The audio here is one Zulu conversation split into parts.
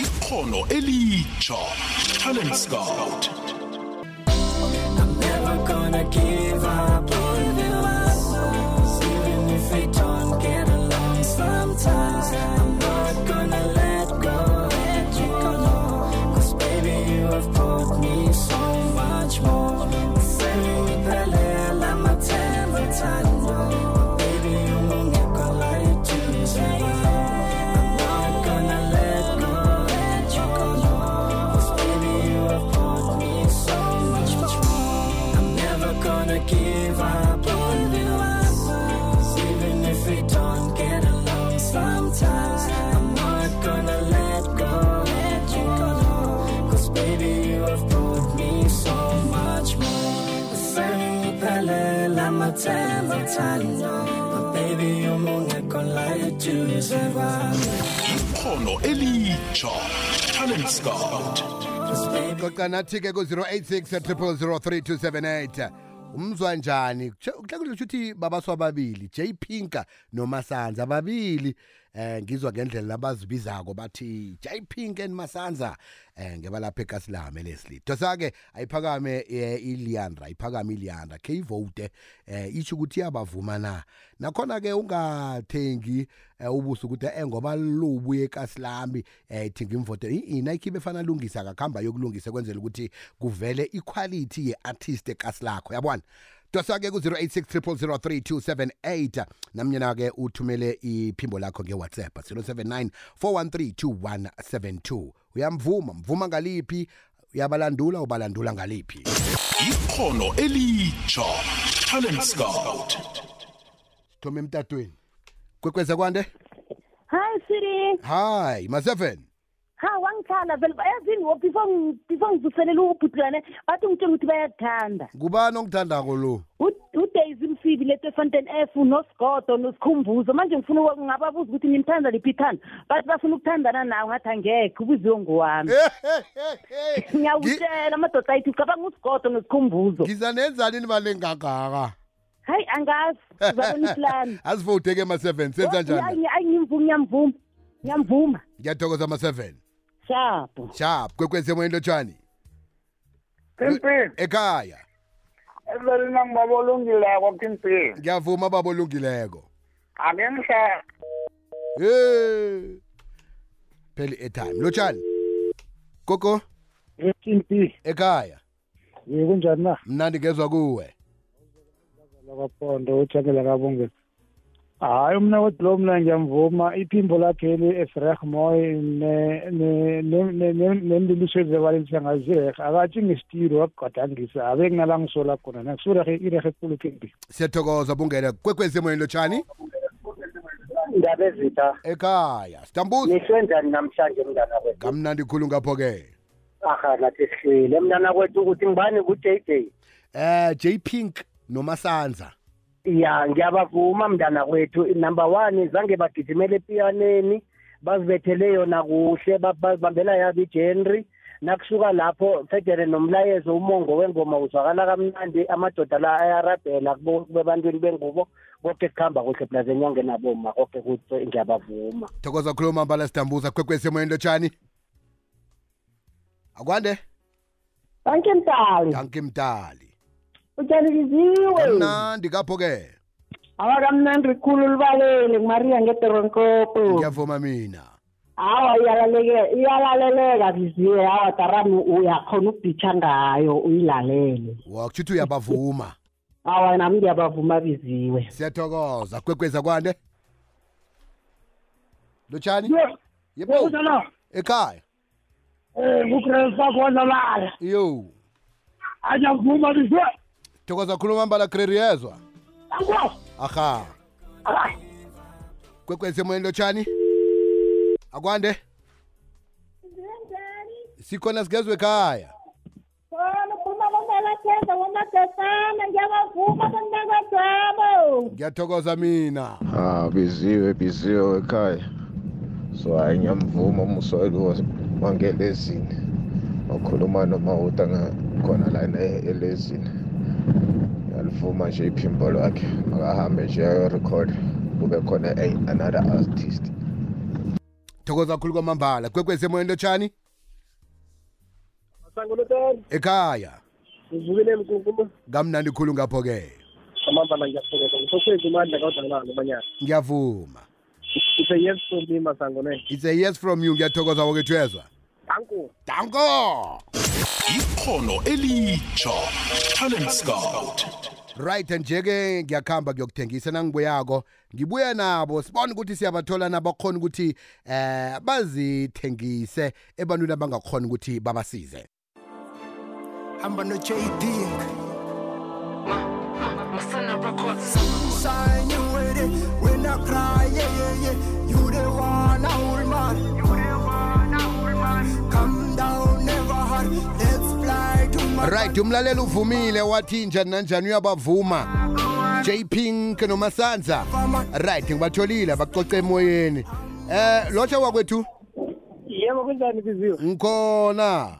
ikhono elitsha talent scout I'm never gonna give ikhono elitsha talent scout xoxa nathi ke ku-086 umzwa njani kuhle kuhle ukuthi babaswa ababili j pinka nomasanza ababili eh ngizwa ngendlela abazibizako bathi Jay Pink and Masanza eh ngeba lapha eKasilame Leslie dosa ke ayiphakame eh, iLiandra ayiphakame iLiandra ke ivote eh ithi ukuthi iyabavuma na nakhona ke ungathengi eh, ubuso ukuthi engoba eh, lubuye eKasilame ethi ngimvote ina ikhibe fana lungisa akakhamba yokulungisa kwenzela ukuthi kuvele iquality yeartist eKasilakho yabona dosa-ke ku-086 namnyena-ke uthumele iphimbo lakho ngewhatsapp 079 413 2172 uyamvuma mvuma ngaliphi uyabalandula ubalandula ngaliphi ikhono elitsha talent scout sithome emtatweni kwekweza kwande hi siri hi ma-7 ngiyakhala vele bayazini before before ngivuselela ubhutlwane bathi ngitshela ukuthi bayakuthanda ngubani ongithandako lo udaisy msibi leto efonten f nosigodo nosikhumbuzo manje ngifuna ngababuza ukuthi nimthanda liphi ithanda bathi bafuna ukuthandana nawe ngathi angekho ubiziwe ngowami ngiyakutshela amadoda ayithi ucabanga usigodo nosikhumbuzo ngiza nenzani nibalengagaka hayi angazi uzabona iplani azivoteke ama-seven senza njani ngiyamvuma ngiyamvuma ngiyathokoza ama-seven Shapho. Shapho kwekwezi emoyeni lotshani. Kempini. Ekhaya. Ezelina ngibabolungileko Kempini. Ngiyavuma babolungileko. Ake mhla. Eh. Pheli etime lotshani. Gogo. Kempini. Ekhaya. Yekunjani na? Mnandi ngezwa kuwe. Labapondo ujamela kabongwe. hayi umna wedlo mna ngiyamvuma iphimbo lakhe eli esireh moy nemlilisweli zevalensia ngazireh akathi ngesitiro wakugadangisa abe kunala ngisola khona nakusurehe irehe ekulu phimbi siyathokoza bungene kwekwezi emoyeni lotshani ndabezitha ekhaya sitambuza nihlwe njani namhlanje mngana wethu kamnandi khulu ngapho-ke aha nathi sihlwile mntana kwethu ukuthi ngibani ku-j j um eh, j pink nomasanza ya ngiyabavuma mntana kwethu number one zange bagijimele epiyaneni bazibethele yona kuhle babambela yabo ijenri nakusuka lapho federe nomlayezo umongo wengoma uzwakala kamnandi amadoda la ayarabhela bebantwini bengubo konke kuhamba kuhle plaza enyangeni naboma konke kuhle ngiyabavuma thokoza khuluma mbala sidambuza kwekwesi emoyeni lotshani akwande danke mtali danke mtali utyanikiziwe mnandi kapho-ke awa kamnandi khulu lubalele ngumaria ngeteronkopo ngiyavuma mina awa iyalaleke iyalaleleka biziwe awa tarami uyakhona ukubhitsha ngayo uyilalele wa kutsho uyabavuma awa nami ngiyabavuma biziwe siyathokoza kwekweza kwane lotshani yebo ekhaya um kukresa khona yo ajavuma biziwe thokoza khuluma mbala kreri yezwa aha kwekwezi emoyeni lotshani akwande sikhona sigezwe ekhaya ngiyathokoza mina ah biziwe biziwe ekhaya so hayi ngiyamvuma umusoyelo wangelezini wakhuluma noma uta khona lana elezini yalivuma nje iphimbo lwakhe makahambe nje ayorekhoda kube khona another artist thokoza kakhulu kwamambala kwekwezi emoyeni lotshani sangolotani ekhaya ngivukile mkunkulu kamnandi khulu ngapho-ke amambala ngiyakhokoza ngisokhwezi umandla kadanalo banyana ngiyavuma it's a yes from me masangone it's a yes from you ngiyathokoza woke thwezwa danko danko ikhono elitsha talent scout right nje-ke ngiyakuhamba ngiyokuthengisa nangibuyako ngibuya nabo sibone ukuthi siyabathola nabakhona ukuthi eh bazithengise ebantwini abangakhona ukuthi babasize hamba no-j ding Sign your way. right umlaleli uvumile wathi njani nanjani uyabavuma jpink nomasanza right ngibatholile bacoce emoyeni eh lotsha wakwethu yebo kunjani biziwe ngikhona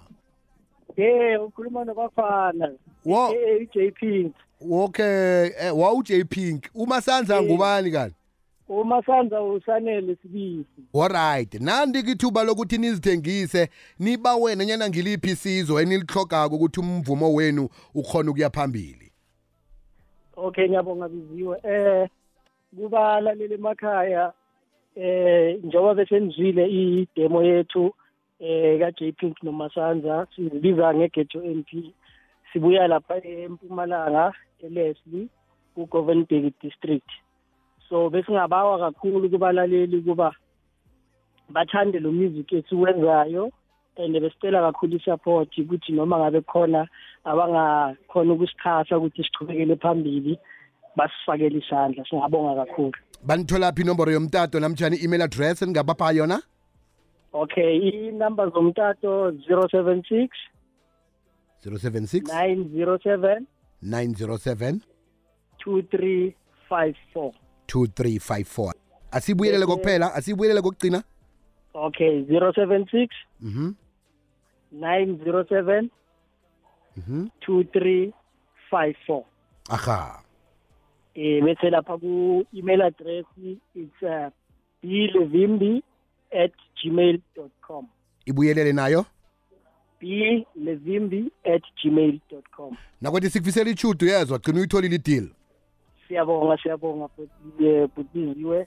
ye ukhuluma nobafana wo j pink okay eh wa j pink umasanza ngubani kanti umasandla usanele sibisi olright nandike ithuba lokuthi nizithengise niba wena nyana ngiliphi isizwe enilihlogako ukuthi umvumo wenu ukhona ukuya phambili okay ngiyabonga biziwe eh kubalaleli emakhaya eh njengoba besenizwile idemo yethu eh ka-j pink nomasandla sizibiza ngegejo m p sibuya lapha empumalanga eleslie ku-govenbek district so besingabawa kakhulu kubalaleli kuba bathande lo music esiwenzayo and besicela kakhulu i-support ukuthi noma ngabe khona abangakhona ukusikhasa ukuthi sichubekele phambili basifakele isandla singabonga kakhulu banitholaphi inomboro yomtato namtshani i-email address engabapha yona okay inumber zomtato 076 076 907 907 2354 2354 asibuyelele kokuphela asibuyelele kokugcina okay 076 mhm 907 mhm 2354 aha eh bese lapha ku email address it's uh, blevimbi at gmail.com ibuyelele nayo blevimbi at gmail.com nakwethu sikufisela ichudo yezwa gcina uyitholile ideal siyabonga siyabonga butiziwe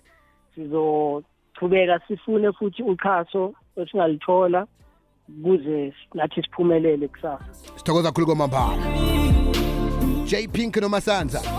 sizochubeka sifune futhi uxhaso esingalithola kuze nathi siphumelele kusasa sithokoza kakhulu kwamambala j pink nomasanza